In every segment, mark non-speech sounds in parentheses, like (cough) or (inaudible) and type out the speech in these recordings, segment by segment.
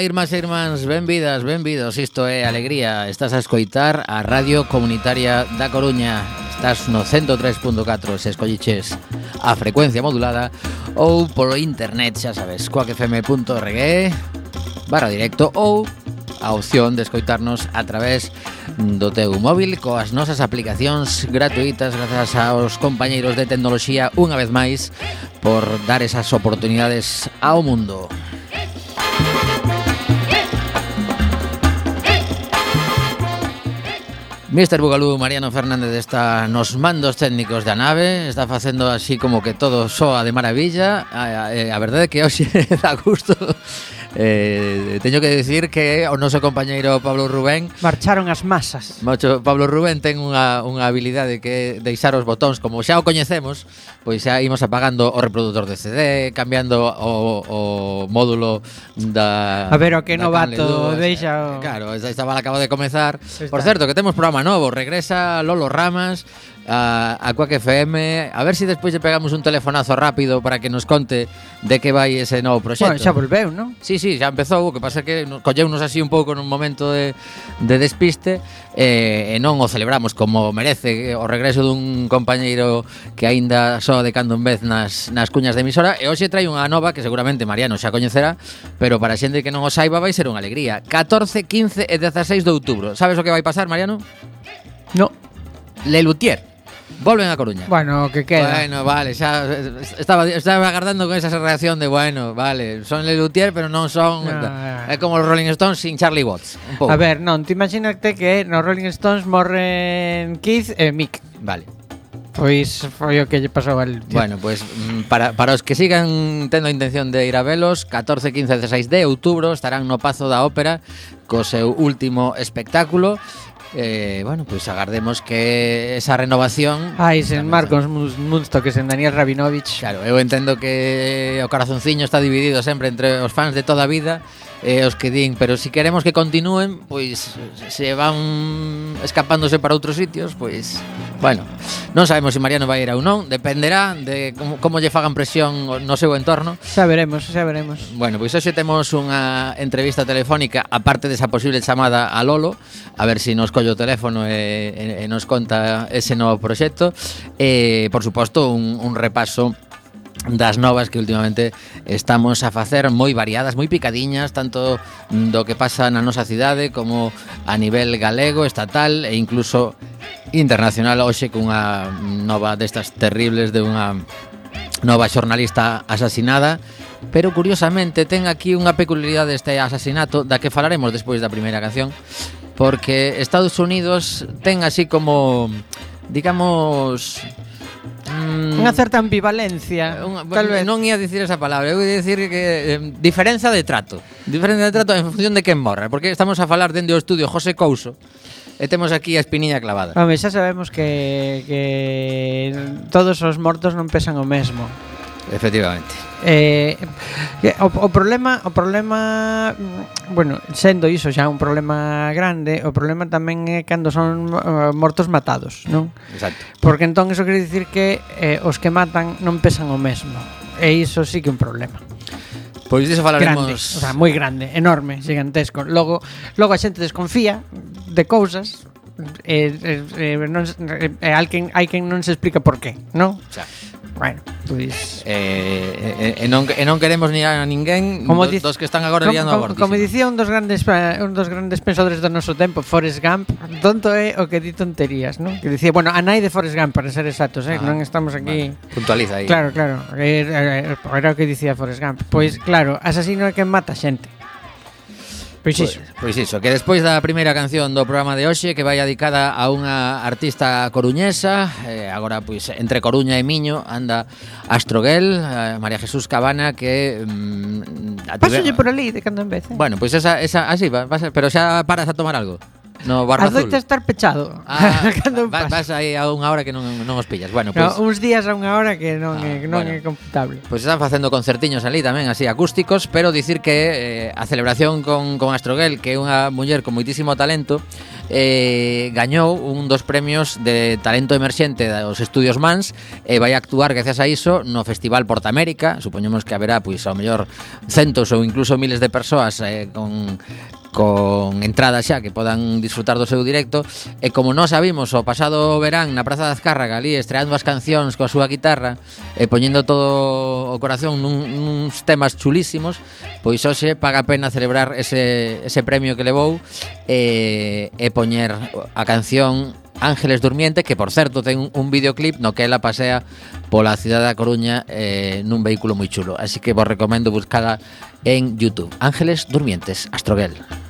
Ola, irmás e irmáns, benvidas, benvidos. Isto é Alegría, estás a escoitar a Radio Comunitaria da Coruña. Estás no 103.4 se escolliches a frecuencia modulada Ou polo internet, xa sabes, coacfm.org Barra directo ou a opción de escoitarnos a través do teu móvil coas nosas aplicacións gratuitas grazas aos compañeiros de tecnoloxía unha vez máis por dar esas oportunidades ao mundo. Mr. Bugalú Mariano Fernández está nos mandos técnicos da nave Está facendo así como que todo soa de maravilla A, a, eh, a verdade é que hoxe (laughs) dá gusto Eh, teño que dicir que o noso compañeiro Pablo Rubén Marcharon as masas. Mocho, Pablo Rubén ten unha, unha habilidade que é deixar os botóns. Como xa o coñecemos Pois xa imos apagando o reproductor de CD Cambiando o, o módulo da A ver o que novato deixa o... Claro, esta, esta acaba de comezar. Por certo, que temos programa novo. Regresa Lolo Ramas a, a Quack FM. A ver se si despois lle pegamos un telefonazo rápido para que nos conte de que vai ese novo proxecto. Bueno, xa volveu, non? Sí, sí, xa empezou, o que pasa que colleunos así un pouco nun momento de, de despiste eh, e non o celebramos como merece eh, o regreso dun compañeiro que aínda só de cando en vez nas, nas cuñas de emisora e hoxe trai unha nova que seguramente Mariano xa coñecerá, pero para xente que non o saiba vai ser unha alegría. 14, 15 e 16 de outubro. Sabes o que vai pasar, Mariano? No. Le Luthier. Volven a Coruña. Bueno, que queda. Bueno, vale, xa estaba estaba agardando con esa reacción de bueno, vale, son Le Luthier, pero non son ah, no, ah, ah. é como os Rolling Stones sin Charlie Watts, un pouco. A ver, non, ti imagínate que nos Rolling Stones morren Keith e Mick. Vale. Pois foi o que lle pasou al tío. Bueno, pois pues, mm, para, para os que sigan tendo a intención de ir a velos 14, 15, 16 de outubro estarán no Pazo da Ópera co seu último espectáculo Eh, bueno, pues agardemos que esa renovación Ai, sen Marcos Munstock que sen Daniel Rabinovich. Claro, eu entendo que o corazonciño está dividido sempre entre os fans de toda a vida eh, os que din, pero si queremos que continúen, pois se van escapándose para outros sitios, pois bueno, non sabemos se si Mariano vai ir ou non, dependerá de como, como lle fagan presión no seu entorno. Xa veremos, xa veremos. Bueno, pois hoxe temos unha entrevista telefónica aparte desa posible chamada a Lolo, a ver se si nos colle o teléfono e, e, e nos conta ese novo proxecto. E, por suposto, un, un repaso das novas que últimamente estamos a facer moi variadas, moi picadiñas, tanto do que pasa na nosa cidade como a nivel galego, estatal e incluso internacional hoxe cunha nova destas terribles de unha nova xornalista asasinada. Pero curiosamente ten aquí unha peculiaridade deste asasinato da que falaremos despois da primeira canción porque Estados Unidos ten así como digamos Mm, Unha certa ambivalencia, eh, unha, tal vez. Non ia dicir esa palabra, eu ia dicir que eh, diferenza de trato. Diferenza de trato en función de quen morra, porque estamos a falar dende o estudio José Couso, E temos aquí a espiniña clavada. Home, xa sabemos que, que todos os mortos non pesan o mesmo. Efectivamente. Eh, eh, o, o problema, o problema, mm, bueno, sendo iso xa un problema grande, o problema tamén é cando son eh, mortos matados, non? Exacto. Porque entón iso quere dicir que eh, os que matan non pesan o mesmo. E iso sí que é un problema. Pois diso falaremos... Grande, o sea, moi grande, enorme, gigantesco. Logo, logo a xente desconfía de cousas, eh, eh, eh, non, eh, eh, alguén, hai quen non se explica por qué, non? Xa. O sea, Bueno, pois... Pues... Eh, eh, eh, non, e non queremos ni a ninguén como do, dos que están agora como, liando com, a Bortísima. Como dicía un dos grandes un dos grandes pensadores do noso tempo, Forrest Gump, tonto é o que di tonterías, non? Que dicía, bueno, a nai de Forrest Gump, para ser exactos, eh, ah, non estamos aquí... Vale. Puntualiza aí. Claro, claro. Era o que dicía Forrest Gump. Pois, claro, asasino é quen mata xente. Pois, pois iso. Pois iso, que despois da primeira canción do programa de hoxe que vai dedicada a unha artista coruñesa, eh, agora pois entre Coruña e Miño anda Astroguel, eh, María Jesús Cabana que mm, Pásolle por ali de cando en vez. Eh? Bueno, pois esa esa así va, va ser, pero xa paras a tomar algo. No Barba Azul. Adoita estar pechado. Ah, (laughs) vas, vas aí a unha hora que non, non os pillas. Bueno, pois... No, uns días a unha hora que non, ah, é, non bueno. é computable. Pois pues están facendo concertiños ali tamén, así acústicos, pero dicir que eh, a celebración con, con Astroguel, que é unha muller con moitísimo talento, eh, gañou un dos premios de talento emerxente dos estudios Mans e vai actuar gracias a iso no Festival Portamérica supoñemos que haberá pois ao mellor centos ou incluso miles de persoas eh, con con entrada xa que podan disfrutar do seu directo. E como nós sabimos o pasado verán na Praza de Azcárraga ali estreando as cancións coa súa guitarra e poñendo todo o corazón nun, nuns temas chulísimos pois hoxe paga pena celebrar ese, ese premio que levou e, e poñer a canción Ángeles Durmiente, que por certo ten un videoclip no que ela pasea pola cidade da Coruña eh, nun vehículo moi chulo. Así que vos recomendo buscala en YouTube. Ángeles Durmientes, Astroguel. Astroguel.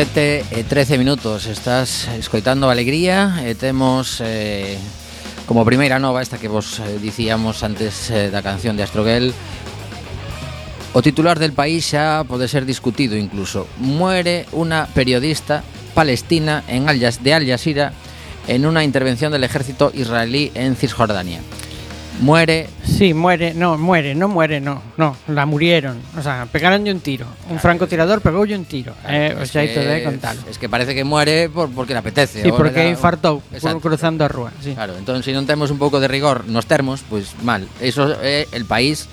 7 e 13 minutos. Estás escoitando Alegría E temos eh, como primeira nova Esta que vos eh, dicíamos antes eh, da canción de Astroguel. O titular del país xa pode ser discutido incluso. Muere unha periodista palestina en Al de Al Jazeera En unha intervención del ejército israelí en Cisjordania muere. Sí, muere, no, muere, no muere, no, no, la murieron. O sea, pegaron de un tiro. Un claro. francotirador pegó de un tiro. Claro, eh, o sea, de contarlo. Es que parece que muere por, porque le apetece. Sí, porque infartou por, cruzando a rúa. Sí. Claro, entón, se si non temos un pouco de rigor nos termos, pois pues, mal. Eso é eh, el país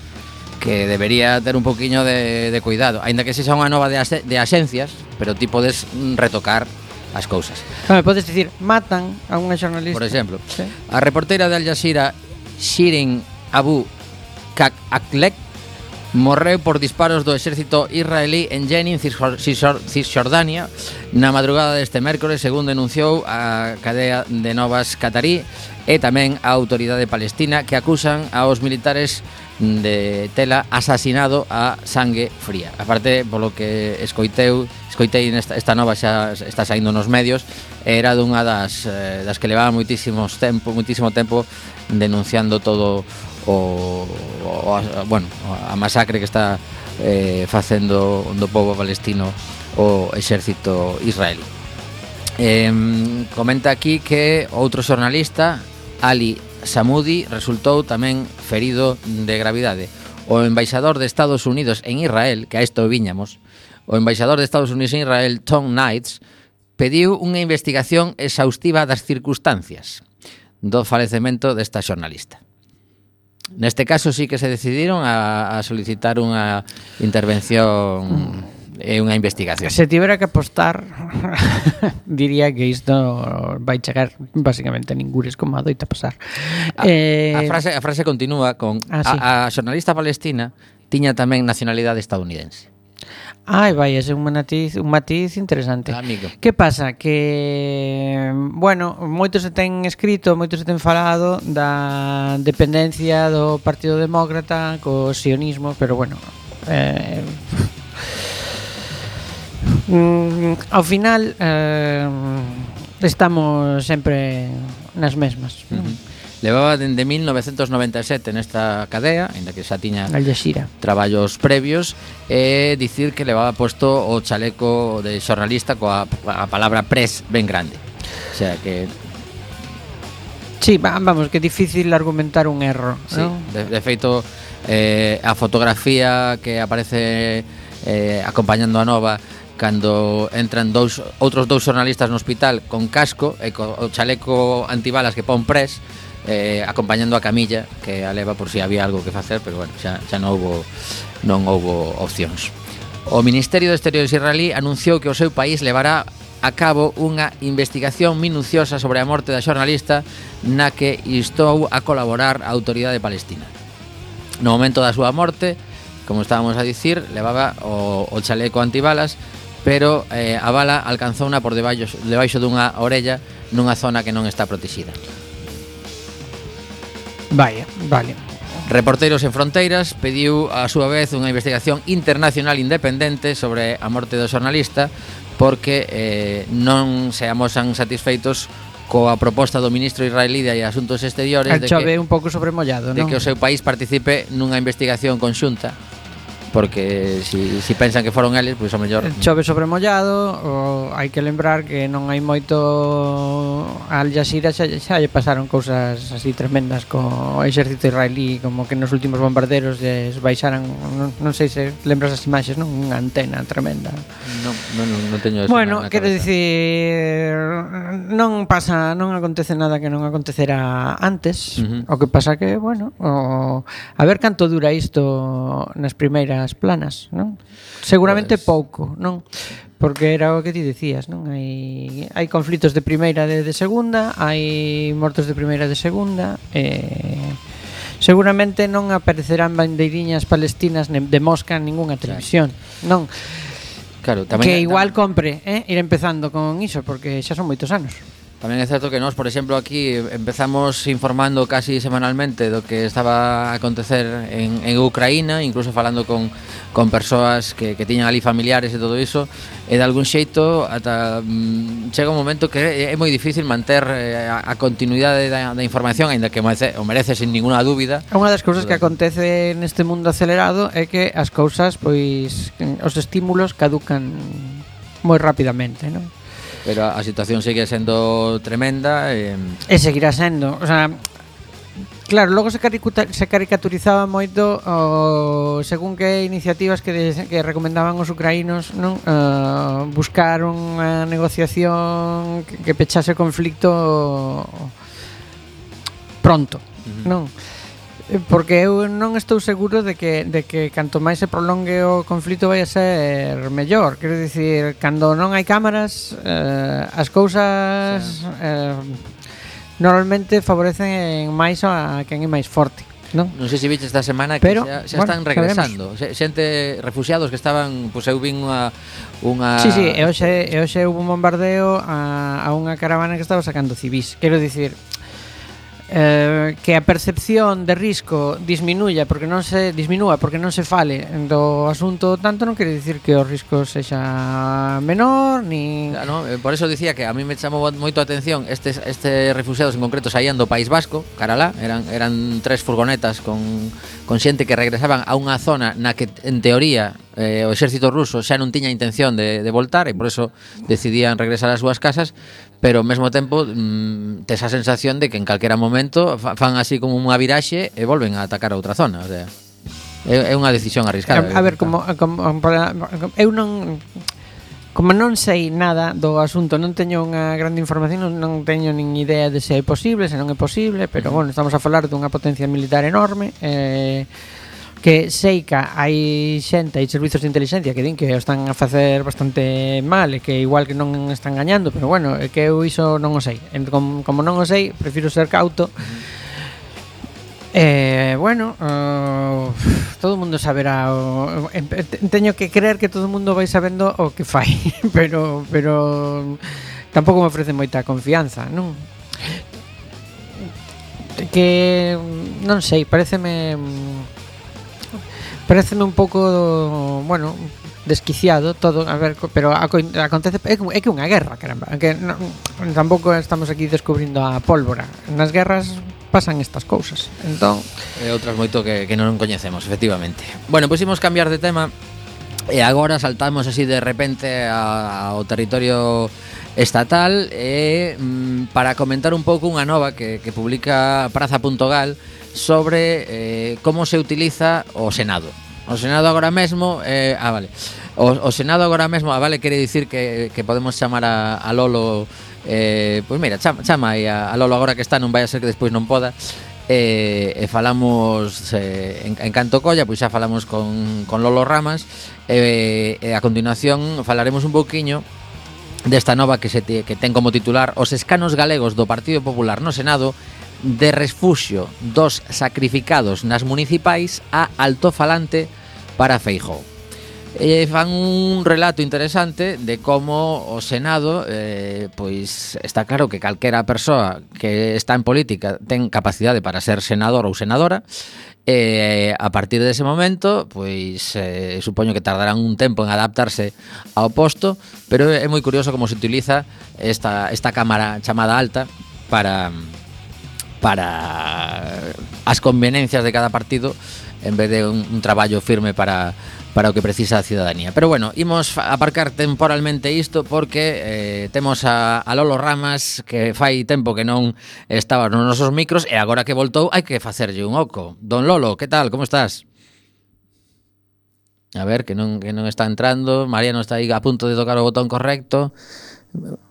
que debería ter un poquinho de, de cuidado. Ainda que sexa unha nova de, ase, de axencias, pero ti podes mm, retocar as cousas. Claro, podes dicir, matan a unha xornalista. Por exemplo, sí. a reportera de Al Jazeera Shirin Abu Aklek morreu por disparos do exército israelí en Jenin, Cisjordania, na madrugada deste mércores, segundo denunciou a cadea de Novas Catarí e tamén a autoridade palestina que acusan aos militares de Tela asasinado a sangue fría. Aparte, polo que escoiteu, escoitei nesta esta nova xa está saindo nos medios, era dunha das eh, das que levaba moitísimos tempo, moitísimo tempo denunciando todo o, o a, bueno, a masacre que está eh, facendo do povo palestino o exército israelí. Eh, comenta aquí que outro xornalista, Ali Samudi resultou tamén ferido de gravidade. O embaixador de Estados Unidos en Israel, que a isto viñamos, o embaixador de Estados Unidos en Israel, Tom Knights, pediu unha investigación exhaustiva das circunstancias do falecemento desta xornalista. Neste caso sí que se decidiron a, a solicitar unha intervención é unha investigación. Se tivera que apostar, (laughs) diría que isto vai chegar basicamente a ningures como adoita pasar. A, eh... a, frase, a frase continúa con ah, sí. a, a xornalista palestina tiña tamén nacionalidade estadounidense. Ai, vai, ese é un matiz, un matiz interesante. Amigo. Que pasa? Que, bueno, moito se ten escrito, moito se ten falado da dependencia do Partido Demócrata co sionismo, pero bueno, eh, Mm, ao final eh, estamos sempre nas mesmas. Uh -huh. Levaba dende 1997 nesta cadea, aínda que xa tiña Alexira. traballos previos, e dicir que levaba posto o chaleco de xornalista coa a palabra press ben grande. O sea que Sí, vamos, que difícil argumentar un erro sí, ¿no? de, de feito, eh, a fotografía que aparece eh, acompañando a Nova cando entran dous outros dous xornalistas no hospital con casco e co o chaleco antibalas que pon pres eh, acompañando a camilla que a leva por si había algo que facer pero bueno, xa, xa non houbo non houbo opcións O Ministerio de Exteriores israelí anunciou que o seu país levará a cabo unha investigación minuciosa sobre a morte da xornalista na que instou a colaborar a autoridade palestina. No momento da súa morte, como estábamos a dicir, levaba o, o chaleco antibalas pero eh, a bala alcanzou una por debaixo, debaixo dunha orella nunha zona que non está protexida. Vaya, vale. Reporteros en Fronteiras pediu a súa vez unha investigación internacional independente sobre a morte do xornalista porque eh, non se amosan satisfeitos coa proposta do ministro israelí de Asuntos Exteriores El de que, un pouco sobremollado, de non? que o seu país participe nunha investigación conxunta porque si, si pensan que foron eles, pois pues, o mellor chove sobre mollado, o hai que lembrar que non hai moito Al Jazeera xa, xa lle pasaron cousas así tremendas co exército israelí, como que nos últimos bombarderos lles baixaran, non, non sei se lembras as imaxes, non? Unha antena tremenda. Non, non, non, non teño eso Bueno, quero dicir non pasa, non acontece nada que non acontecera antes, uh -huh. o que pasa que, bueno, o, a ver canto dura isto nas primeiras as planas, non? Seguramente pues... pouco, non? Porque era o que ti dicías, non? Hai hai conflitos de primeira e de, de segunda, hai mortos de primeira e de segunda, eh seguramente non aparecerán bandeiriñas palestinas de mosca en ningunha televisión, claro. non? Claro, tamén que igual compre, eh, ir empezando con iso porque xa son moitos anos. Tamén é certo que nós, por exemplo, aquí empezamos informando casi semanalmente do que estaba a acontecer en, en Ucraína, incluso falando con, con persoas que, que tiñan ali familiares e todo iso, e eh, de algún xeito ata mm, chega un momento que é, é moi difícil manter eh, a, a continuidade da, da información, aínda que merece, o merece sin ninguna dúbida. Unha das cousas que acontece neste mundo acelerado é que as cousas, pois, os estímulos caducan moi rapidamente, non? Pero a, a situación segue sendo tremenda e... e seguirá sendo, o sea, Claro, logo se, se caricaturizaba moito o, según que iniciativas que, des, que recomendaban os ucraínos non uh, buscar unha negociación que, que pechase o conflicto pronto, uh -huh. non? Porque eu non estou seguro de que, de que canto máis se prolongue o conflito vai a ser mellor. Quero dicir, cando non hai cámaras, eh, as cousas sí. eh, normalmente favorecen máis a quen é máis forte. Non? non sei se viste esta semana que Pero, xa, xa bueno, están regresando. Xente, refugiados que estaban Pois pues, eu vin unha, unha... Sí, sí, e hoxe, e hoxe houve un bombardeo a, a unha caravana que estaba sacando civis Quero dicir, eh, que a percepción de risco disminuya porque non se disminúa porque non se fale do asunto tanto non quere dicir que o risco sexa menor ni claro, no, eh, por eso dicía que a mí me chamou moito a atención estes este refugiados en concreto saían do País Vasco, Caralá, eran eran tres furgonetas con con xente que regresaban a unha zona na que en teoría eh, o exército ruso xa non tiña intención de, de voltar e por eso decidían regresar ás súas casas pero ao mesmo tempo mm, tes a sensación de que en calquera momento fan así como unha viraxe e volven a atacar a outra zona o sea, é, é unha decisión arriscada. A, a ver, como, como, como eu non Como non sei nada do asunto, non teño unha grande información, non, non teño nin idea de se é posible, se non é posible, pero, bueno, estamos a falar dunha potencia militar enorme, eh, que sei que hai xente, hai servizos de inteligencia que din que o están a facer bastante mal e que igual que non están gañando, pero bueno, é que eu iso non o sei. Entón, como, como non o sei, prefiro ser cauto. Eh, bueno, uh, todo o mundo saberá o, teño que creer que todo o mundo vai sabendo o que fai, (laughs) pero pero tampouco me ofrece moita confianza, non? Que non sei, pareceme Pareceme un pouco, bueno, desquiciado todo, a ver, pero acontece é que unha guerra, caramba, que non, tampouco estamos aquí descubrindo a pólvora. Nas guerras pasan estas cousas. Entón, e outras moito que que non coñecemos, efectivamente. Bueno, pois imos cambiar de tema e agora saltamos así de repente ao territorio estatal e mm, para comentar un pouco unha nova que que publica praza.gal sobre eh, como se utiliza o Senado. O Senado agora mesmo, eh, ah, vale. O, o Senado agora mesmo, ah, vale, quere dicir que, que podemos chamar a, a Lolo eh, pois mira, chama, chama aí a, a Lolo agora que está, non vai a ser que despois non poda e, eh, e eh, falamos eh, en, en canto colla, pois xa falamos con, con Lolo Ramas e, eh, e a continuación falaremos un pouquiño desta nova que se te, que ten como titular Os escanos galegos do Partido Popular no Senado de refuxio dos sacrificados nas municipais a altofalante para Feijó. E fan un relato interesante de como o Senado eh, pois está claro que calquera persoa que está en política ten capacidade para ser senador ou senadora e eh, a partir dese momento pois eh, supoño que tardarán un tempo en adaptarse ao posto pero é moi curioso como se utiliza esta, esta cámara chamada alta para para as conveniencias de cada partido en vez de un, un traballo firme para para o que precisa a ciudadanía. Pero bueno, imos aparcar temporalmente isto porque eh, temos a, a Lolo Ramas que fai tempo que non estaba nos nosos micros e agora que voltou hai que facerlle un oco. Don Lolo, que tal? Como estás? A ver, que non, que non está entrando Mariano está aí a punto de tocar o botón correcto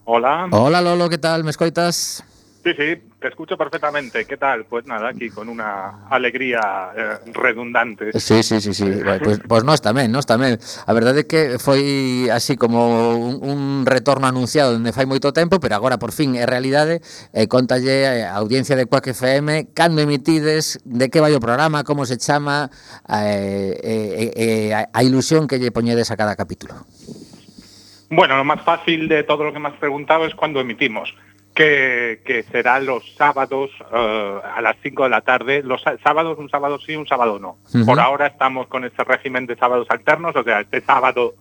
Hola Hola Lolo, que tal? Me escoitas? Sí, sí, te escucho perfectamente. ¿Qué tal? Pues nada, aquí con una alegría eh, redundante. Sí, sí, sí, sí. (laughs) Pues, pues nós tamén, nós tamén. A verdade é que foi así como un, un retorno anunciado dende fai moito tempo, pero agora por fin é realidade. E eh, contalle a audiencia de Quack FM cando emitides, de que vai o programa, como se chama, eh, eh, eh, eh, a ilusión que lle poñedes a cada capítulo. Bueno, lo más fácil de todo lo que me has preguntado es cuándo emitimos. Que, que será los sábados eh, a las 5 de la tarde. Los sá- sábados, un sábado sí, un sábado no. Por ahora estamos con este régimen de sábados alternos, o sea, este sábado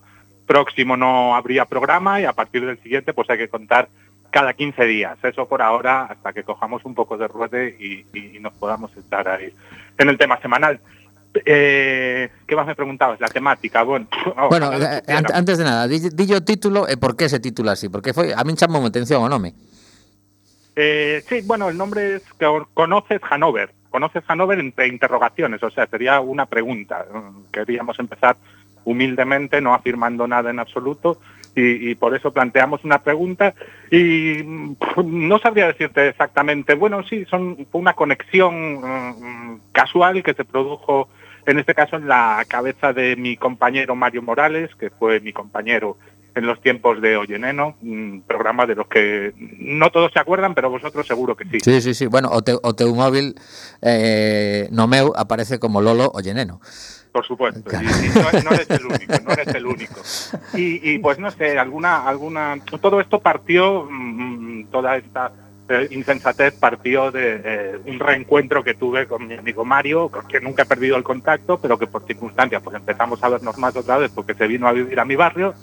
próximo no habría programa y a partir del siguiente pues hay que contar cada 15 días. Eso por ahora hasta que cojamos un poco de ruede y, y nos podamos estar ahí en el tema semanal. Eh, ¿Qué más me preguntabas? La temática. Bueno, (laughs) Bueno, eh, antes de nada, di- dillo o título e por que se titula así, porque foi a min chamou atención o nome. Eh, sí, bueno, el nombre es que conoces Hanover. Conoces Hanover entre interrogaciones, o sea, sería una pregunta. Queríamos empezar humildemente, no afirmando nada en absoluto, y, por eso planteamos una pregunta. Y mm, no sabría decirte exactamente, bueno, sí, son, una conexión mm, casual que se produjo, en este caso, en la cabeza de mi compañero Mario Morales, que fue mi compañero en los tiempos de Oyeneno, un programa de los que no todos se acuerdan, pero vosotros seguro que sí. Sí, sí, sí. Bueno, o, te, o teu móvil eh, no meu aparece como Lolo o Lleneno. Por supuesto, Claro. y, y no, no eres el único, no eres el único. Y, y, pues no sé, alguna, alguna, todo esto partió, mm, toda esta eh, insensatez partió de eh, un reencuentro que tuve con mi amigo Mario, quien nunca he perdido el contacto, pero que por circunstancias pues empezamos a vernos más otra vez porque se vino a vivir a mi barrio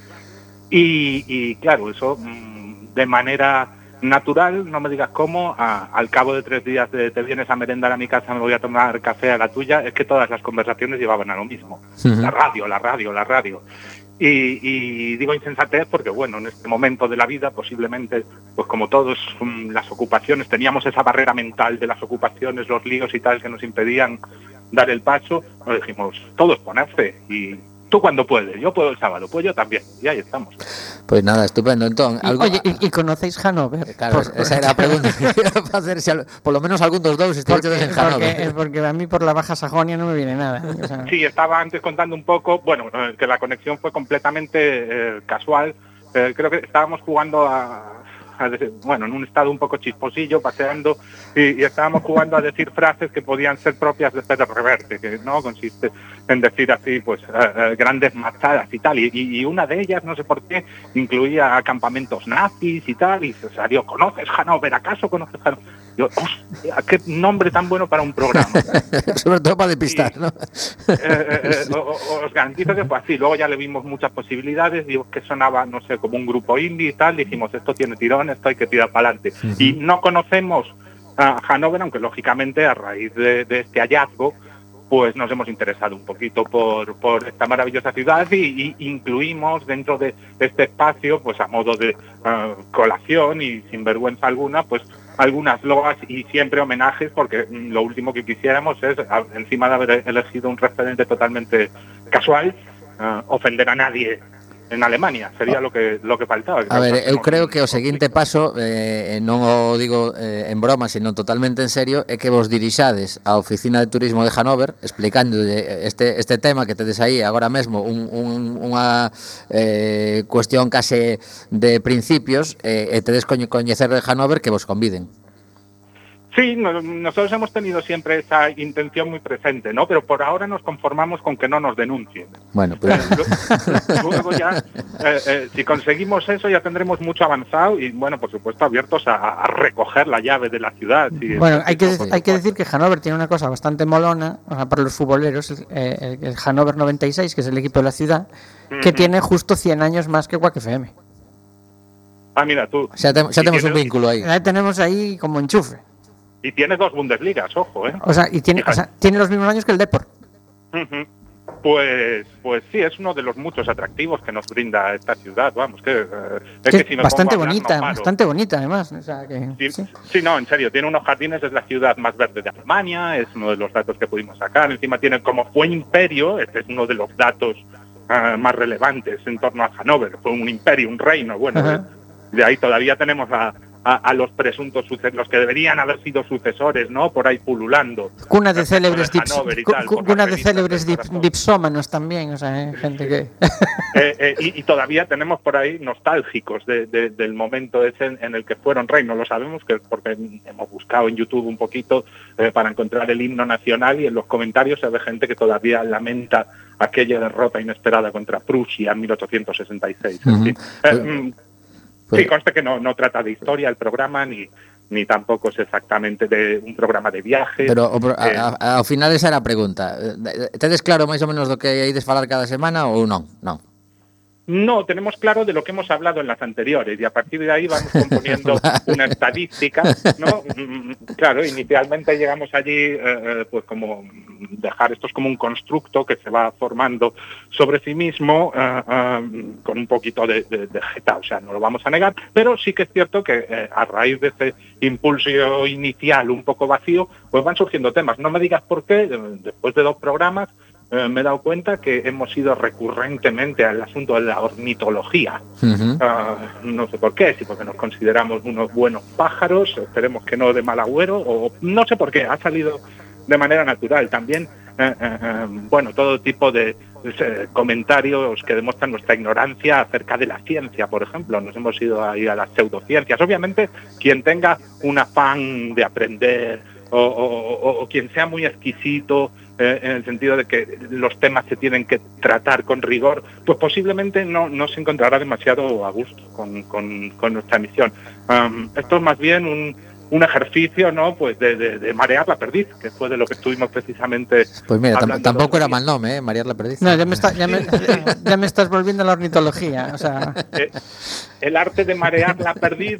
y, y, claro, eso mm, de manera natural, no me digas cómo, a- al cabo de tres días de te vienes a merendar a mi casa, me voy a tomar café a la tuya, es que todas las conversaciones llevaban a lo mismo. La radio, la radio, la radio. Y, y digo insensatez porque, bueno, en este momento de la vida, posiblemente, pues como todos, mm, las ocupaciones, teníamos esa barrera mental de las ocupaciones, los líos y tal que nos impedían dar el paso, nos dijimos, todos ponerse y tú cuando puedes, yo puedo el sábado, pues yo también, y ahí estamos. Pois nada, estupendo. Entón, Y, algo... Oye, ¿y, y conocéis Hanover? Claro, Por- esa era a pregunta que iba a facer se al- por lo menos algún dos estiveches en porque, Hanover. porque a mí por la Baja Sajonia no me viene nada. o sea, Sí, estaba antes contando un poco, bueno, eh, que la conexión fue completamente eh, casual. Eh, creo que estábamos jugando a, bueno, en un estado un poco chisposillo, paseando, y, estábamos jugando a decir frases que podían ser propias de Pedro Reverte, que no consiste en decir así, pues, eh, eh, grandes machadas y tal. Y una de ellas, no sé por qué, incluía campamentos nazis y tal, y se salió, ¿conoces Hanover? ¿Acaso conoces Hanover? Yo, hostia, qué nombre tan bueno para un programa. (laughs) Sobre todo para despistar, Sí. ¿no? Eh, eh, eh, (laughs) os garantizo que fue así. Luego ya le vimos muchas posibilidades, digo que sonaba, no sé, como un grupo indie y tal. Dijimos, esto tiene tirón, esto hay que tirar para adelante. Y no conocemos a Hanover, aunque lógicamente a raíz de, de este hallazgo, pues nos hemos interesado un poquito por, por esta maravillosa ciudad y, y incluimos dentro de este espacio, pues a modo de eh, colación y sin vergüenza alguna, pues algunas loas y siempre homenajes, porque mm, lo último que quisiéramos es, encima de haber elegido un referente totalmente casual, eh, ofender a nadie en Alemania, sería ah. lo que lo que faltaba. Que a ver, eu creo que o seguinte paso, eh, non o digo eh, en broma, sino totalmente en serio, é que vos dirixades á Oficina de Turismo de Hanover explicándolle este este tema que tedes aí agora mesmo un, un, unha eh, cuestión case de principios eh, e tedes coñecer de Hanover que vos conviden. Sí, no- nosotros hemos tenido siempre esa intención muy presente, ¿no? Pero por ahora nos conformamos con que no nos denuncien. Bueno, pues, (laughs) Lu- Luego ya, eh, eh, si conseguimos eso, ya tendremos mucho avanzado y, bueno, por supuesto, abiertos a, a recoger la llave de la ciudad. si Bueno, hay que, hay que decir que Hanover tiene una cosa bastante molona o sea, para los futboleros, el, eh, el Hanover 96, que es el equipo de la ciudad, que tiene justo 100 años más que Quack FM. Ah, mira, tú. xa, te, xa Y temos un vínculo. Ahí tenemos ahí como enchufe. Y tienes dos Bundesligas, ojo, ¿eh? O sea, y tiene, o sea, tiene los mismos años que el Depor. Ujú. Pues, pues sí, es uno de los muchos atractivos que nos brinda esta ciudad. Vamos, que, eh, es Que si me bastante hablar, bonita, no bastante bonita además. O sea, que, Sí, sí. sí, no, en serio, tiene unos jardines, es la ciudad más verde de Alemania, es uno de los datos que pudimos sacar. Encima tiene como fue imperio, este es uno de los datos ah, más relevantes en torno a Hannover. Fue un imperio, un reino, bueno, Ajá. eh, de ahí todavía tenemos a, a, a los presuntos sucesores, los que deberían haber sido sucesores, ¿no? Por ahí pululando. Cuna de célebres de tal, cuna de célebres dip- dipsómanos también, o sea, eh, gente que (laughs) Eh, eh, y, y todavía tenemos por ahí nostálgicos de- de- del momento ese en, en el que fueron rey. No lo sabemos que porque hemos buscado en YouTube un poquito eh, para encontrar el himno nacional y en los comentarios se ve gente que todavía lamenta aquella derrota inesperada contra Prusia en 1866. En Ujú. fin. Pero... Sí, consta que no, no trata de historia el programa ni, ni tampoco es exactamente de un programa de viaje. Pero o, eh, a, a, ao final esa era a pregunta. Eh, Tedes claro máis ou menos do que hai de falar cada semana ou non? Non. No, tenemos claro de lo que hemos hablado en las anteriores y a partir de ahí vamos (laughs) componiendo una estadística, ¿no? Mm, Claro, inicialmente llegamos allí, eh, eh, pues como dejar esto es como un constructo que se va formando sobre sí mismo eh, eh, con un poquito de, de, de jeta, o sea, no lo vamos a negar, pero sí que es cierto que eh, a raíz de ese impulso inicial un poco vacío, pues van surgiendo temas. No me digas por qué, después de dos programas, eh, me he dado cuenta que hemos ido recurrentemente al asunto de la ornitología. Ah, no sé por qué, si porque nos consideramos unos buenos pájaros, esperemos que no de mal agüero, o no sé por qué, ha salido de manera natural. También, eh, eh, bueno, todo tipo de comentarios que demuestran nuestra ignorancia acerca de la ciencia, por ejemplo. Nos hemos ido ahí a las pseudociencias. Obviamente, quien tenga un afán de aprender o, o- o- o quien sea muy exquisito eh, en el sentido de que los temas se tienen que tratar con rigor, pues posiblemente no, no se encontrará demasiado a gusto con, con- nuestra emisión. Am, esto es más bien un, un ejercicio, ¿no? Pues de, de, de, marear la perdiz, que fue de lo que estuvimos precisamente. Pues mira, tampoco era mal nombre, ¿eh? Marear la perdiz. No, ya me, está, ya, me, (laughs) ya me, estás volviendo a la ornitología, o sea. Eh, el arte de marear la perdiz,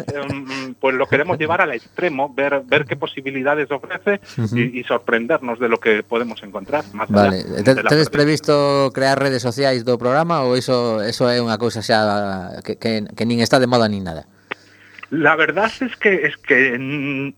pues lo queremos llevar al extremo, ver, ver qué posibilidades ofrece y, y sorprendernos de lo que podemos encontrar. Más vale. allá ¿Tedes previsto crear redes sociais do programa ou iso, eso é unha cousa xa que, que, que nin está de moda nin nada? La verdad es que es que mm,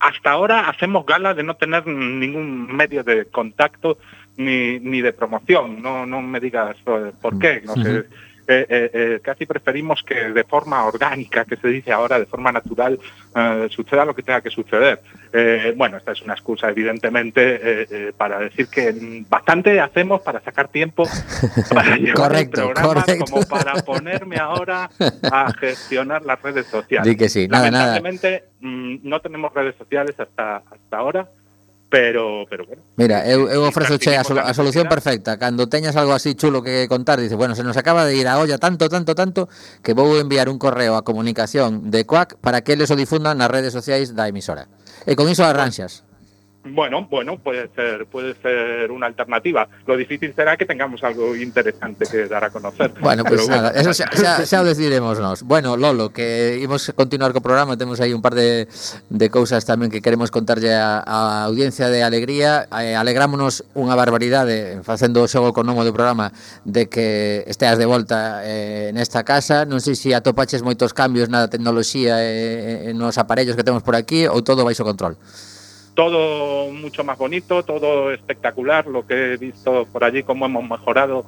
hasta ahora hacemos gala de no tener ningún medio de contacto ni, ni de promoción. No, no me digas eh, por qué. No sé. Eh, eh, casi preferimos que de forma orgánica, que se dice ahora, de forma natural, eh, suceda lo que tenga que suceder. Eh, bueno, esta es una excusa, evidentemente, para decir que bastante hacemos para sacar tiempo (laughs) para llevar Correcto, el programa correcto. como para ponerme ahora a gestionar las redes sociales. Di que sí, nada, nada. Lamentablemente mm, no tenemos redes sociales hasta hasta ahora, pero pero bueno. Mira, eu, eu ofrezo che a, a solución perfecta. Cando teñas algo así chulo que contar, dices, bueno, se nos acaba de ir a olla tanto, tanto, tanto, que vou enviar un correo a comunicación de CUAC para que eles o difundan nas redes sociais da emisora. E con iso arranxas. Bueno, bueno, puede ser, puede ser una alternativa. Lo difícil será que tengamos algo interesante que dar a conocer. Bueno, pues bueno. nada, eso xa, xa, xa o. Bueno, Lolo, que imos continuar co programa, temos aí un par de, de cousas tamén que queremos contarlle a, a audiencia de Alegría. Eh, alegrámonos unha barbaridade facendo o xogo con nomo do programa de que esteas de volta eh, nesta casa. Non sei se atopaches moitos cambios na tecnoloxía e eh, nos aparellos que temos por aquí ou todo baixo control. Todo mucho más bonito, todo espectacular, lo que he visto por allí, cómo hemos mejorado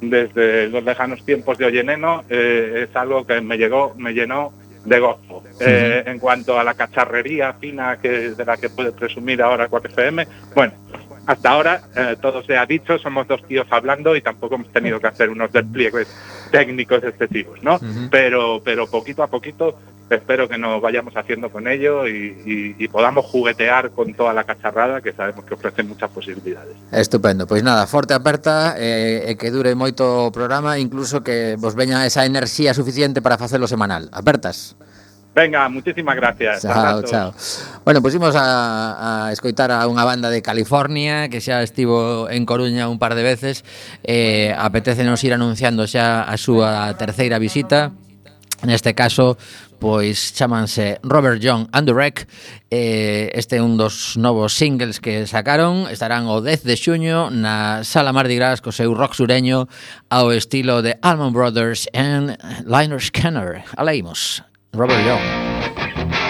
desde los lejanos tiempos de Olleneno, eh, es algo que me llegó, me llenó de gozo. Eh, en cuanto a la cacharrería fina que de la que puede presumir ahora 4FM, bueno, hasta ahora, eh, todo se ha dicho, somos dos tíos hablando y tampoco hemos tenido que hacer unos despliegues técnicos excesivos, ¿no? Uh -huh. pero, pero poquito a poquito espero que nos vayamos haciendo con ello y, y, y, podamos juguetear con toda la cacharrada que sabemos que ofrece muchas posibilidades. Estupendo, pois nada, forte aperta e eh, que dure moito o programa, incluso que vos veña esa enerxía suficiente para facelo semanal. Apertas. Venga, muchísimas gracias. Chao, chao. Bueno, pues imos a, a escoitar a unha banda de California que xa estivo en Coruña un par de veces. Eh, apetecenos ir anunciando xa a súa terceira visita. Neste caso, pois chamanse Robert John and the Wreck. Eh, este é un dos novos singles que sacaron. Estarán o 10 de xuño na Sala Mardi Gras co seu rock sureño ao estilo de Almond Brothers and Liner Scanner. Aleimos. Robert Young.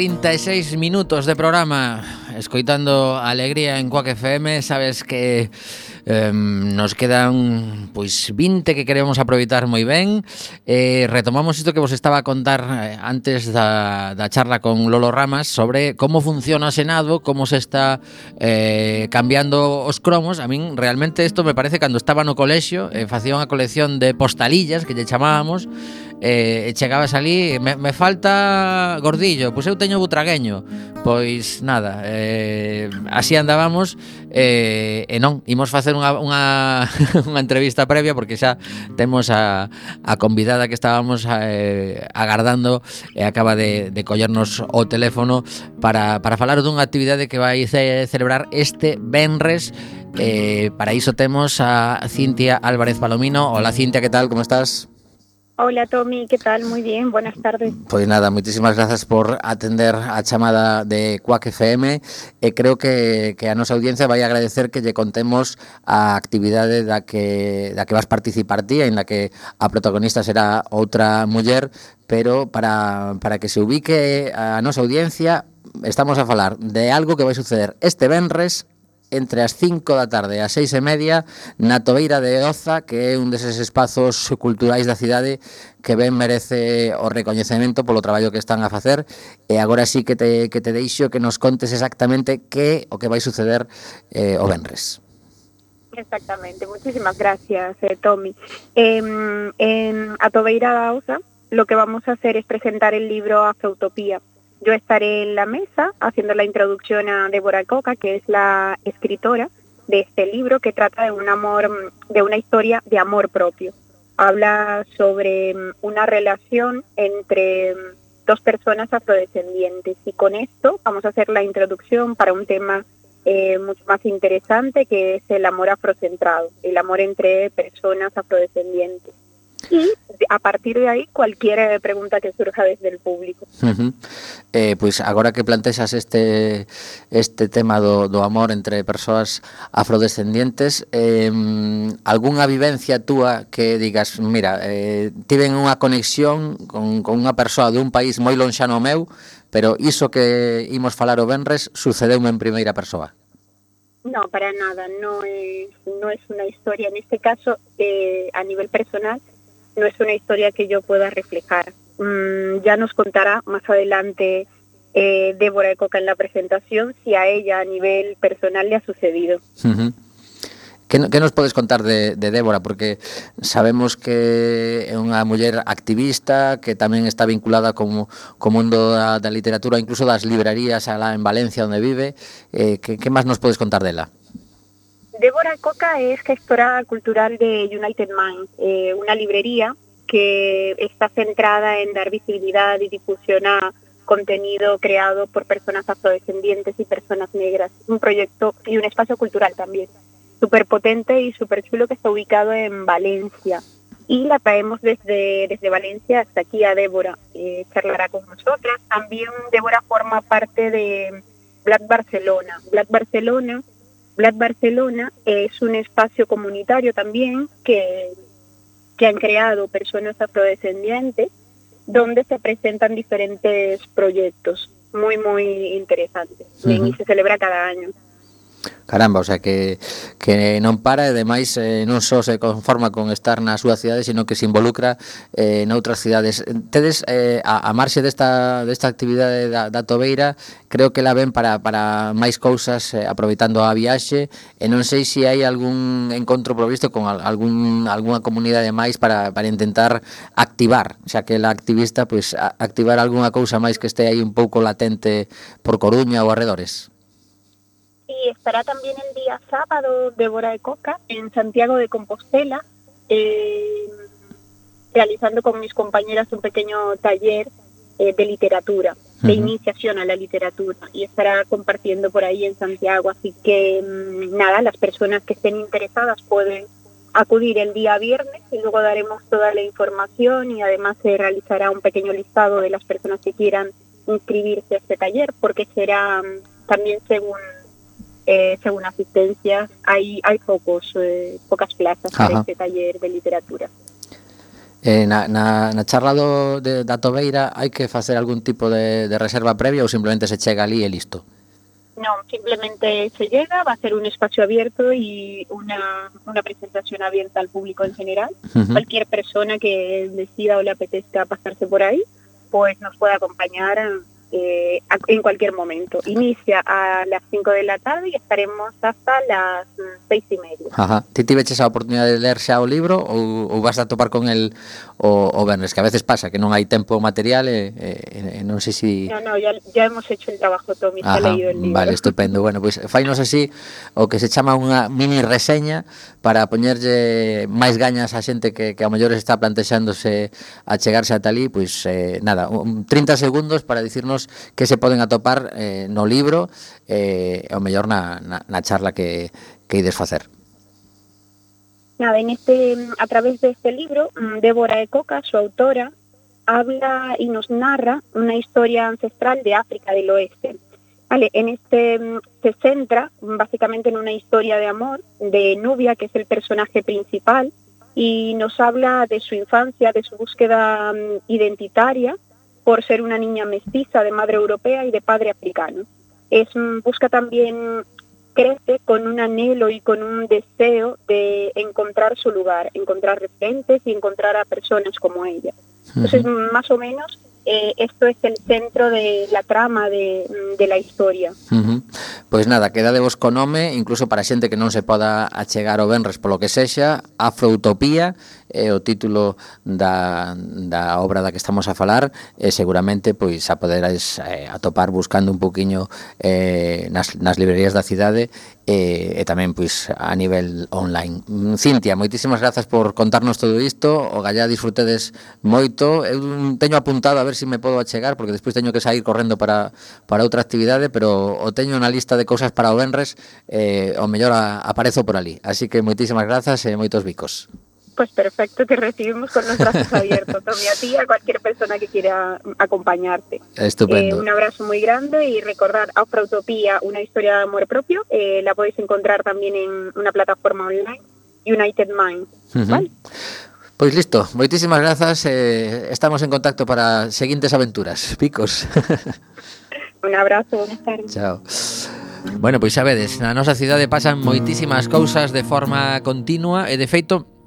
36 minutos de programa. Escoitando Alegría en Cuac FM Sabes que eh, nos quedan pois 20 que queremos aproveitar moi ben. Eh, Retomamos isto que vos estaba a contar eh, antes da, da charla con Lolo Ramas Sobre como funciona o Senado, como se está eh, cambiando os cromos. A min realmente isto me parece cando estaba no colexio eh, Facía unha colección de postalillas que lle chamábamos eh, chegabas ali, me, me falta gordillo, pois eu teño butragueño. Pois nada, eh, así andábamos eh, e non, imos facer unha, unha, (laughs) unha entrevista previa porque xa temos a, a convidada que estábamos eh, agardando e acaba de, de collernos o teléfono para, para falar dunha actividade que vai ce, celebrar este Benres Eh, para iso temos a Cintia Álvarez Palomino. Hola Cintia, que tal? Como estás? Hola Tommy, ¿qué tal? Muy bien, buenas tardes. Pois pues nada, moitísimas grazas por atender a chamada de Cuac FM e eh, creo que, que a nosa audiencia vai agradecer que lle contemos a actividade da que, da que vas participar ti en la que a protagonista será outra muller pero para, para que se ubique a nosa audiencia estamos a falar de algo que vai suceder este venres entre as 5 da tarde e as 6 e media na Tobeira de Oza, que é un deses espazos culturais da cidade que ben merece o recoñecemento polo traballo que están a facer e agora sí que te, que te deixo que nos contes exactamente que o que vai suceder eh, o Benres. Exactamente, muchísimas gracias, eh, Tommy. En, en Atobeira da Oza lo que vamos a hacer es presentar el libro Afeutopía, Yo estaré en la mesa haciendo la introducción a Débora Coca, que es la escritora de este libro que trata de un amor, de una historia de amor propio. Habla sobre mm, una relación entre mm, dos personas afrodescendientes y con esto vamos a hacer la introducción para un tema eh, mucho más interesante que es el amor afrocentrado, el amor entre personas afrodescendientes. y a partir de aí cualquier eh, pregunta que surja desde el público. Uh -huh. eh, pois pues agora que plantexas este este tema do, do amor entre persoas afrodescendientes, eh, algunha vivencia túa que digas, mira, eh, tiven unha conexión con, con unha persoa dun país moi lonxano meu, pero iso que imos falar o Benres sucedeume en primeira persoa. No, para nada, no es, no es una historia. En este caso, eh, a nivel personal, no es una historia que yo pueda reflejar. Mm, ya nos contará más adelante eh, Débora de Coca en la presentación si a ella a nivel personal le ha sucedido. Que nos podes contar de, de Débora? Porque sabemos que é unha muller activista que tamén está vinculada como co mundo da, da literatura, incluso das librerías alá en Valencia onde vive. Eh, máis nos podes contar dela? Débora Coca es gestora cultural de United Minds, eh, una librería que está centrada en dar visibilidad y difusión a contenido creado por personas afrodescendientes y personas negras. Un proyecto y un espacio cultural también, súper potente y súper chulo que está ubicado en Valencia. Y la traemos desde, desde Valencia hasta aquí a Débora, eh, charlará con nosotras. También Débora forma parte de Black Barcelona. Black Barcelona Black Barcelona es un espacio comunitario también que, que han creado personas afrodescendientes donde se presentan diferentes proyectos muy, muy interesantes uh -huh. y se celebra cada año. Caramba, o sea que, que non para e demais eh, non só se conforma con estar na súa cidade, sino que se involucra eh, noutras cidades. Tedes eh, a, a marxe desta, desta actividade da, da Tobeira, creo que la ven para, para máis cousas eh, aproveitando a viaxe e non sei se hai algún encontro provisto con algún, algunha comunidade máis para, para intentar activar, xa que la activista, pois, pues, activar algunha cousa máis que este aí un pouco latente por Coruña ou arredores. Y estará también el día sábado Débora de Coca en Santiago de Compostela, eh, realizando con mis compañeras un pequeño taller eh, de literatura, de uh -huh. iniciación a la literatura, y estará compartiendo por ahí en Santiago. Así que mmm, nada, las personas que estén interesadas pueden acudir el día viernes y luego daremos toda la información y además se realizará un pequeño listado de las personas que quieran inscribirse a este taller porque será mm, también según eh, según asistencias, hay, hay pocos, eh, pocas plazas Ajá. para este taller de literatura. Eh, na, na, na charla do, de, da Tobeira hai que facer algún tipo de, de reserva previa ou simplemente se chega ali e listo? Non, simplemente se llega, va a ser un espacio abierto y una, una presentación abierta al público en general. Uh -huh. Cualquier persona que decida o le apetezca pasarse por ahí, pues nos puede acompañar a, eh, en cualquier momento. Inicia a las 5 de la tarde y estaremos hasta las mm, 6 y media. Ajá. Ti tiveches a oportunidade de ler xa o libro ou, ou vas a topar con el o, o vernes? Que a veces pasa que non hai tempo material e, e, e non sei se... Si... No, no, ya, ya hemos hecho el trabajo, Tommy, Ajá, leído el libro. Vale, estupendo. Bueno, pois pues, fainos así o que se chama unha mini reseña para poñerlle máis gañas a xente que, que a mellor está plantexándose a chegarse a talí, pois pues, eh, nada, 30 segundos para dicirnos que se poden atopar eh, no libro eh, ou mellor na, na, na charla que, que ides facer? Nada, en este, a través de este libro, mm, Débora Ecoca, su autora, habla y nos narra una historia ancestral de África del Oeste. Vale, en este mm, se centra mm, básicamente en una historia de amor de Nubia, que es el personaje principal, y nos habla de su infancia, de su búsqueda identitaria por ser una niña mestiza de madre europea y de padre africano. Es, mm, busca también crece con un anhelo y con un deseo de encontrar su lugar, encontrar referentes y encontrar a personas como ella. Entonces, más o menos, eh, esto es el centro de la trama de, de la historia. Uh -huh. Pois nada, quedadevos co nome, incluso para xente que non se poda achegar o Benres polo que sexa, Afroutopía é o título da, da obra da que estamos a falar e seguramente pois a poderais eh, atopar buscando un poquinho eh, nas, nas librerías da cidade e, e tamén pois a nivel online. Mm, Cintia, moitísimas grazas por contarnos todo isto, o gallá disfrutedes moito. Eu teño apuntado a ver se si me podo achegar porque despois teño que sair correndo para para outra actividade, pero o teño na lista de cousas para o Benres, eh, o mellor a, aparezo por ali. Así que moitísimas grazas e moitos bicos. Pues perfecto, te recibimos con los brazos abiertos, Tommy, a ti y a cualquier persona que quiera acompañarte. Estupendo. Eh, un abrazo muy grande y recordar Afroutopía, una historia de amor propio, eh, la podéis encontrar también en una plataforma online, United Mind. Uh -huh. ¿vale? Pois listo, moitísimas grazas eh, Estamos en contacto para seguintes aventuras Picos (laughs) Un abrazo, buenas tardes Chao Bueno, pois xa vedes, na nosa cidade pasan moitísimas cousas de forma continua e de feito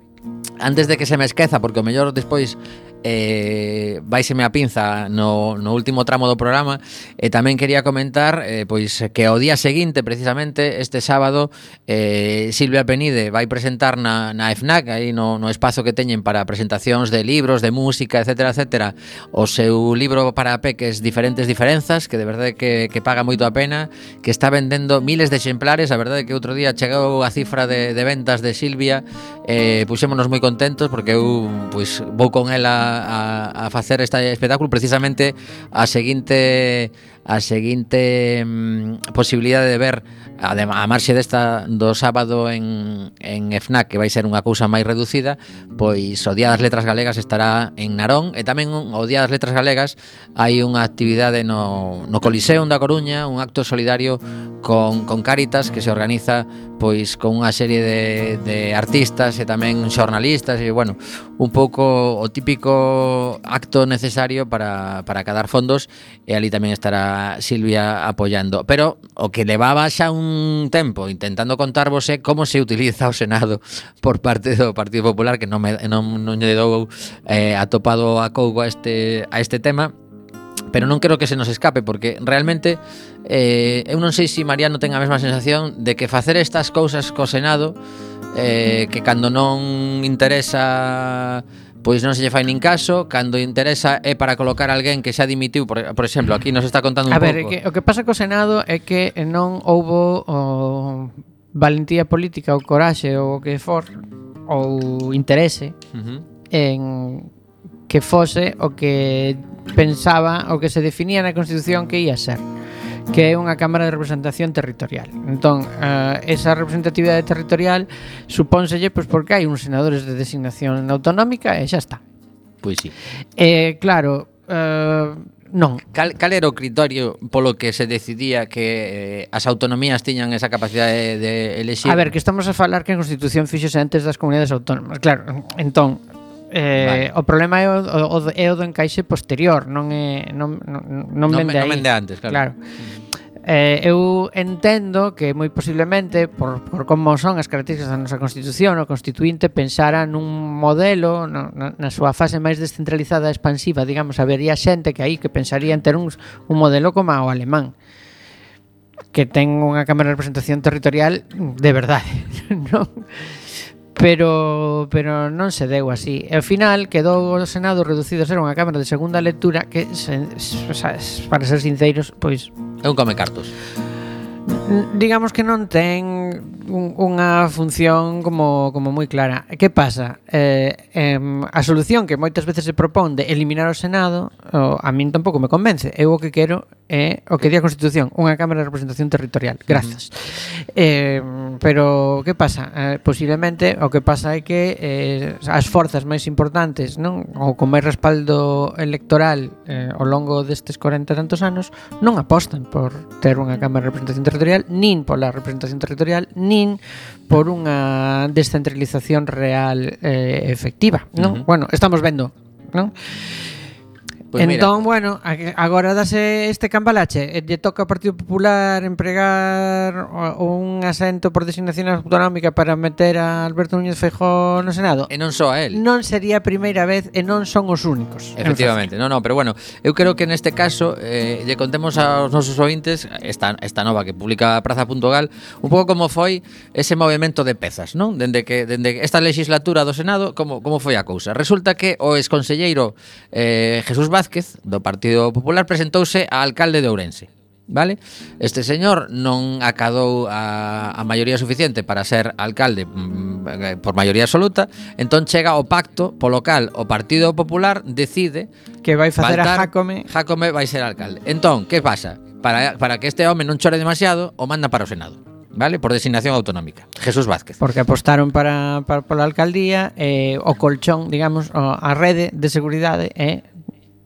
antes de que se me esqueza, porque o mellor despois eh, vaiseme a pinza no, no último tramo do programa. E tamén quería comentar eh, pois que ao día seguinte precisamente este sábado eh, Silvia Penide vai presentar na, na FNAC aí no, no espazo que teñen para presentacións de libros, de música, etc, etc o seu libro para peques diferentes diferenzas que de verdade que, que paga moito a pena que está vendendo miles de exemplares. A verdade que outro día chegou a cifra de, de ventas de Silvia eh, puxémonos moi contentos porque eu pois, vou con ela a, a facer este espectáculo precisamente a seguinte a seguinte mm, posibilidade de ver a, a marxe desta do sábado en, en FNAC que vai ser unha cousa máis reducida pois o Día das Letras Galegas estará en Narón e tamén o Día das Letras Galegas hai unha actividade no, no Coliseum da Coruña un acto solidario con, con Cáritas que se organiza pois con unha serie de, de artistas e tamén xornalistas e bueno, un pouco o típico acto necesario para, para cadar fondos e ali tamén estará Silvia Silvia apoiando, pero o que levaba xa un tempo intentando contarvose como se utiliza o Senado por parte do Partido Popular que non me non, non lle dou eh, atopado a cougo a este a este tema, pero non creo que se nos escape porque realmente eh, eu non sei se si Mariano ten a mesma sensación de que facer estas cousas co Senado eh, que cando non interesa pois non se lle fai nin caso, cando interesa é para colocar alguén que xa dimitiu, por, por exemplo, aquí nos está contando un pouco. A ver, pouco. Que, o que pasa co Senado é que non houbo o valentía política ou coraxe ou o que for ou interese uh -huh. en que fose o que pensaba o que se definía na Constitución que ia ser que é unha Cámara de Representación Territorial. Entón, uh, esa representatividade territorial supónselle pois, porque hai uns senadores de designación autonómica e xa está. Pois sí. Eh, claro, uh, non. Cal, cal era o criterio polo que se decidía que eh, as autonomías tiñan esa capacidade de, de elexir? A ver, que estamos a falar que a Constitución fixose antes das comunidades autónomas. Claro, entón, Eh, vale. O problema é o, o, é o do encaixe posterior, non é non, non, non, non vende, non vende antes, claro. claro. Mm. Eh, eu entendo que moi posiblemente por, por como son as características da nosa Constitución o Constituinte pensara nun modelo no, na, na súa fase máis descentralizada e expansiva digamos, habería xente que aí que pensaría en ter un, un modelo como o alemán que ten unha Cámara de Representación Territorial de verdade (laughs) non? pero pero non se deu así. E ao final quedou o Senado reducido a ser unha Cámara de segunda lectura que, se, o sea, para ser sinceros, pois... É un come cartos digamos que non ten un, unha función como, como moi clara. Que pasa? Eh, eh, a solución que moitas veces se propón de eliminar o Senado o, a min tampouco me convence. Eu o que quero é eh, o que di a Constitución, unha Cámara de Representación Territorial. Grazas. Uh -huh. eh, pero que pasa? Eh, posiblemente o que pasa é que eh, as forzas máis importantes non ou con máis respaldo electoral eh, ao longo destes 40 e tantos anos non apostan por ter unha Cámara de Representación Territorial nin pola representación territorial, nin nin por unha descentralización real eh, efectiva, non? Uh -huh. Bueno, estamos vendo, non? Pois entón, mira. bueno, agora dase este cambalache e lle toca ao Partido Popular empregar un asento por designación autonómica para meter a Alberto Núñez Feijó no Senado. E non só a él. Non sería a primeira vez e non son os únicos. Efectivamente, non, non, pero bueno, eu creo que neste caso eh, lle contemos aos nosos ointes esta, esta nova que publica Praza.gal un pouco como foi ese movimento de pezas, non? Dende que dende esta legislatura do Senado, como como foi a cousa. Resulta que o exconselleiro eh, Jesús Vázquez Vázquez, do Partido Popular, presentouse a alcalde de Ourense. Vale? Este señor non acadou a, a maioría suficiente para ser alcalde mm, eh, por maioría absoluta, entón chega o pacto polo cal o Partido Popular decide que vai facer faltar, a Jacome. Jacome vai ser alcalde. Entón, que pasa? Para, para que este home non chore demasiado, o manda para o Senado. ¿vale? Por designación autonómica. Jesús Vázquez. Porque apostaron para, para pola alcaldía eh, o colchón, digamos, a rede de seguridade é eh,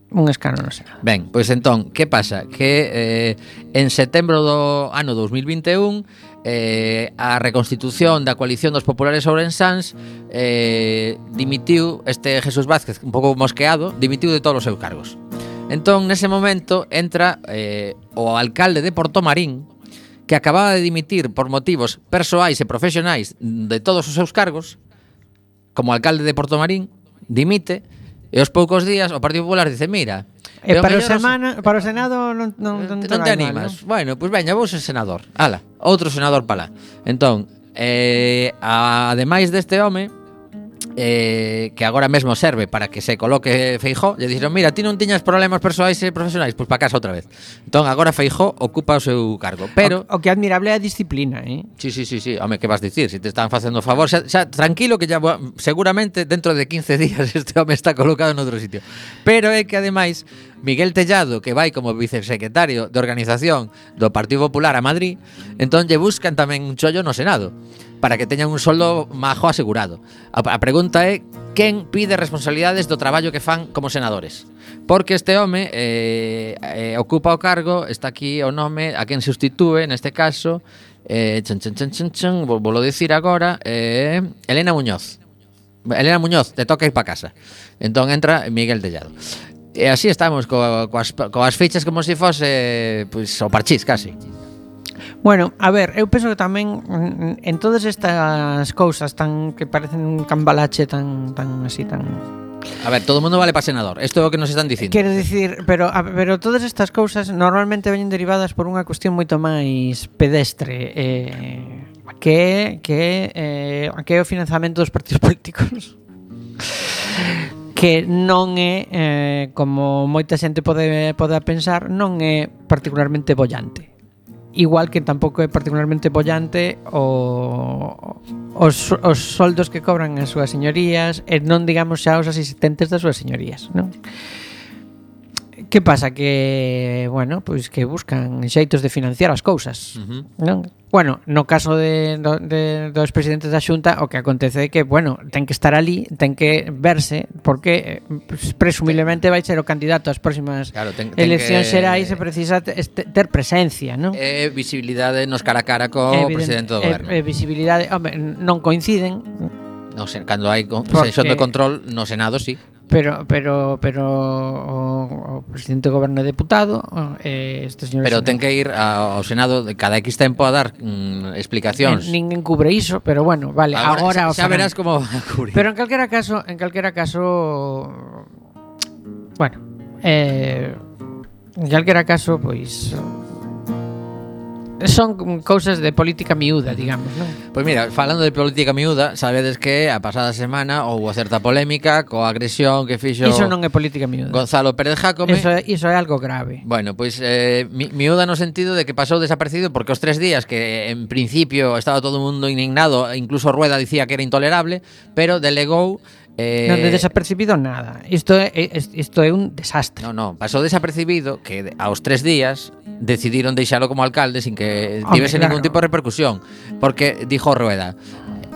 Un escano, non sei nada. Ben, pois entón, que pasa? Que eh, en setembro do ano 2021 eh, a reconstitución da coalición dos populares ourensans eh, dimitiu este Jesús Vázquez, un pouco mosqueado, dimitiu de todos os seus cargos. Entón, nese momento, entra eh, o alcalde de Portomarín, que acababa de dimitir por motivos persoais e profesionais de todos os seus cargos, como alcalde de Portomarín, dimite, E os poucos días o Partido Popular dice, mira... E para o, semana, os... para o Senado non, non, eh, non, non te animas. Mal. Bueno, pois pues veña, vou ser senador. Ala, outro senador para lá. Entón, eh, ademais deste home, eh, que agora mesmo serve para que se coloque Feijó, lle dixeron, mira, ti non tiñas problemas persoais e profesionais, pois para casa outra vez. Entón agora Feijó ocupa o seu cargo, pero o, o que admirable é a disciplina, eh? Sí, sí, sí, sí, home, que vas dicir, si te están facendo favor, xa, xa tranquilo que ya seguramente dentro de 15 (laughs) días este home está colocado en outro sitio. Pero é que ademais Miguel Tellado, que vai como vicesecretario de organización do Partido Popular a Madrid, entón lle buscan tamén un chollo no Senado para que teñan un soldo majo asegurado. A, a pregunta é quen pide responsabilidades do traballo que fan como senadores. Porque este home eh, eh, ocupa o cargo, está aquí o nome, a quen substitúe, neste caso, eh, chan, chan, chan, chan, chan, volo dicir agora, eh, Elena Muñoz. Elena Muñoz, te toca ir para casa. Entón entra Miguel Tellado. E así estamos co, coas, coas fichas como se si fose pois, o parchís, casi. Bueno, a ver, eu penso que tamén mm, mm, en todas estas cousas tan que parecen un cambalache tan tan así tan A ver, todo o mundo vale para senador. Isto é o que nos están dicindo. Quero dicir, pero a, pero todas estas cousas normalmente veñen derivadas por unha cuestión moito máis pedestre eh, que que eh, que é o financiamento dos partidos (laughs) políticos. que non é eh, como moita xente pode pode pensar, non é particularmente bollante igual que tampouco é particularmente bollante o os, os soldos que cobran as súas señorías e non digamos xa os asistentes das súas señorías, non? Que pasa que, bueno, pois que buscan xeitos de financiar as cousas, uh -huh. non? Bueno, no caso de, de, dos presidentes da Xunta, o que acontece é que, bueno, ten que estar ali, ten que verse, porque presumiblemente vai ser o candidato ás próximas claro, ten, ten eleccións que, xerais e precisa ter presencia, non? E visibilidade nos cara a cara co Evidente, presidente do goberno. E, visibilidade, home, non coinciden, No, cando hai sesión de control no Senado, sí. Pero pero pero o, o presidente do goberno é deputado, eh, este señor Pero ten que ir ao Senado de cada X tempo a dar mm, explicacións. Eh, ninguén cubre iso, pero bueno, vale, agora, agora xa, xa verás como va a cubrir. Pero en calquera caso, en calquera caso bueno, eh en calquera caso, pois son cousas de política miúda, digamos, non? Pois mira, falando de política miúda, sabedes que a pasada semana houve certa polémica coa agresión que fixo Iso non é política miúda. Gonzalo Pérez Jácome. Iso é, iso é algo grave. Bueno, pois eh, mi, miúda no sentido de que pasou desaparecido porque os tres días que en principio estaba todo o mundo indignado, incluso Rueda dicía que era intolerable, pero delegou Eh, non de desapercibido nada. Isto é isto é un desastre. Non, non, pasou desapercibido que aos tres días decidiron deixalo como alcalde sin que Hombre, tivese claro. ningún tipo de repercusión, porque dijo Rueda,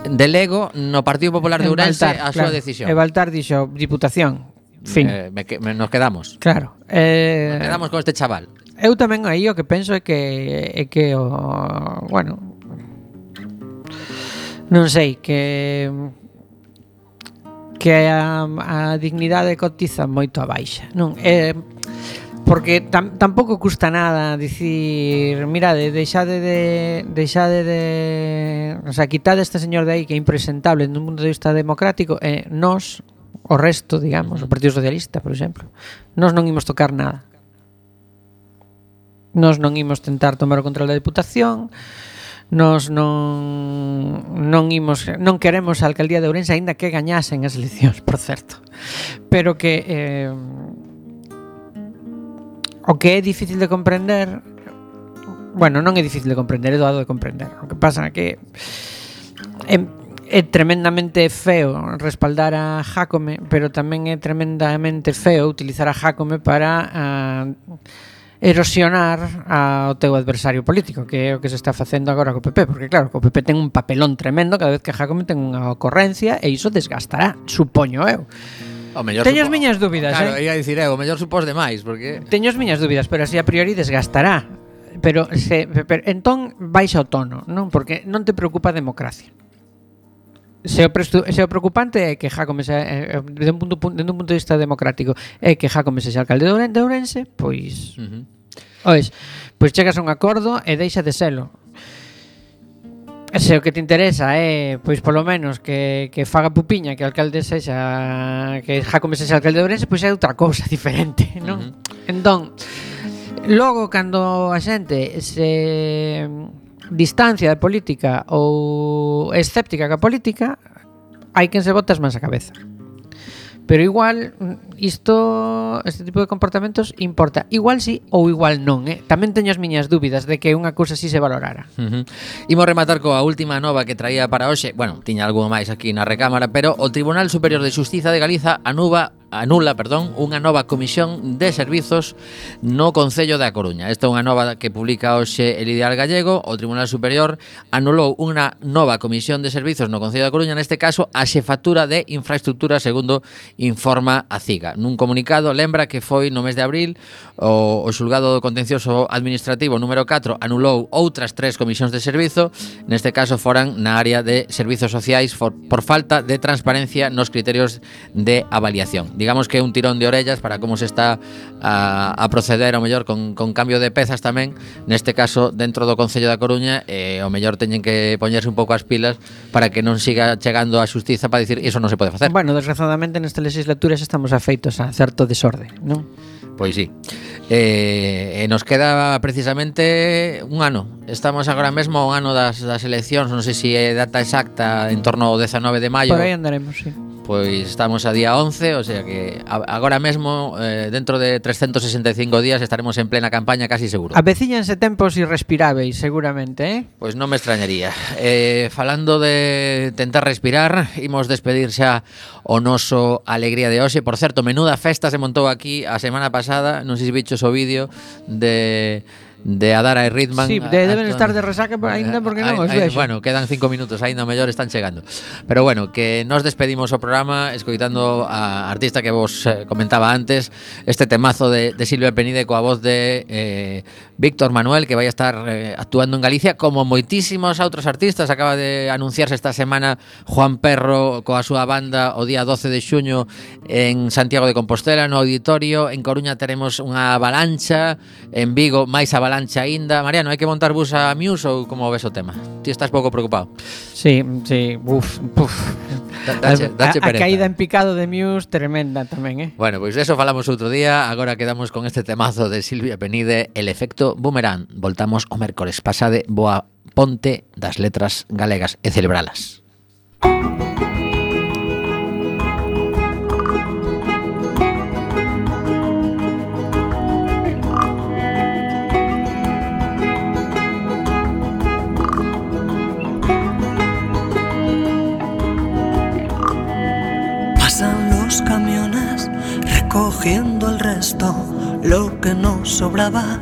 delego no Partido Popular de Ourense a súa claro. decisión. E Baltar dixo, Diputación, fin. Eh, me, me, nos quedamos. Claro. Eh, nos quedamos con este chaval. Eu tamén aí o que penso é que é que o bueno, non sei, que que a, a dignidade cotiza moito a baixa, non? É porque tam, tampouco custa nada dicir, mirade, deixade de deixade de, o sea, quitade este señor de aí que é impresentable dun punto de vista democrático e eh, nós o resto, digamos, o Partido Socialista, por exemplo, nós non imos tocar nada. Nós non imos tentar tomar o control da Diputación, Nos non, non imos, non queremos a alcaldía de Ourense aínda que gañasen as eleccións, por certo. Pero que eh, o que é difícil de comprender bueno, non é difícil de comprender, é doado de comprender. O que pasa é que é, é tremendamente feo respaldar a Jacome, pero tamén é tremendamente feo utilizar a Jacome para a, erosionar ao teu adversario político, que é o que se está facendo agora co PP, porque claro, co PP ten un papelón tremendo cada vez que Jacome ten unha ocorrencia e iso desgastará, supoño eu. O mellor Teño as supo... miñas dúbidas, claro, eh? Claro, ia dicir, eh, o mellor supós demais, porque... Teño as miñas dúbidas, pero así a priori desgastará. Pero, se, pero entón baixa o tono, non? Porque non te preocupa a democracia. Se o, prestu, se o preocupante é que Jacome se, eh, eh, de un punto, dende un punto de vista democrático é que Jacome se alcalde de Ourense, pois... Uh -huh. Ois, pois chegas a un acordo e deixa de selo. Se o que te interesa é, pois polo menos que, que faga pupiña que alcalde sexa que Jacome sexa alcalde de Ourense, pois é outra cousa (laughs) diferente, non? Uh -huh. Entón, logo cando a xente se distancia da política ou escéptica ca política, hai quen se bota as mans a cabeza. Pero igual mm, isto este tipo de comportamentos importa. Igual sí ou igual non, eh? Tamén teño as miñas dúbidas de que unha cousa así se valorara. Uh -huh. Imos rematar coa última nova que traía para hoxe. Bueno, tiña algo máis aquí na recámara, pero o Tribunal Superior de Xustiza de Galiza anuba anula, perdón, unha nova comisión de servizos no Concello da Coruña. Esta é unha nova que publica hoxe el Ideal Gallego. O Tribunal Superior anulou unha nova comisión de servizos no Concello da Coruña, neste caso a xefatura de infraestructura segundo informa a CIGA. Nun comunicado lembra que foi no mes de abril o, o xulgado do contencioso administrativo número 4 anulou outras tres comisións de servizo, neste caso foran na área de servizos sociais for, por falta de transparencia nos criterios de avaliación. Digamos que un tirón de orellas para como se está a, a proceder, ao mellor, con, con cambio de pezas tamén, neste caso dentro do Concello da Coruña, eh, ao mellor teñen que poñerse un pouco as pilas para que non siga chegando a xustiza para dicir iso non se pode facer. Bueno, desgraciadamente neste legislaturas estamos afeitos a certo desorde, non? Pois sí. Eh, e nos queda precisamente un ano. Estamos agora mesmo un ano das, das eleccións, non sei se é data exacta, en torno ao 19 de maio. Por aí andaremos, sí pois estamos a día 11, o sea que agora mesmo eh, dentro de 365 días estaremos en plena campaña casi seguro. Avecíñanse tempos irrespiráveis, seguramente, eh? Pois non me extrañaría. Eh, falando de tentar respirar, imos despedir xa o noso alegría de hoxe. Por certo, menuda festa se montou aquí a semana pasada, non sei se bichos o vídeo de de Adara e Ritman. Sí, de, deben estar de resaca aínda porque non os vexo. Bueno, quedan cinco minutos, aínda mellor están chegando. Pero bueno, que nos despedimos o programa escoitando a artista que vos eh, comentaba antes, este temazo de, de Silvia Penide coa voz de eh, Víctor Manuel, que vai a estar eh, actuando en Galicia, como moitísimos outros artistas. Acaba de anunciarse esta semana Juan Perro coa súa banda o día 12 de xuño en Santiago de Compostela, no auditorio. En Coruña teremos unha avalancha, en Vigo máis avalancha avalancha aínda. Mariano, hai que montar bus a Muse ou como ves o tema? Ti estás pouco preocupado. Sí, sí, uf, uf. Da, dache, dache a, a caída en picado de Muse tremenda tamén, eh? Bueno, pois pues eso falamos outro día. Agora quedamos con este temazo de Silvia Penide, El efecto boomerang. Voltamos o mércores pasade boa ponte das letras galegas e celebralas. Música recogiendo el resto, lo que nos sobraba,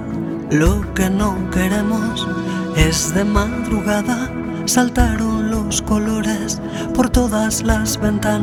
lo que no queremos. Es de madrugada, saltaron los colores por todas las ventanas.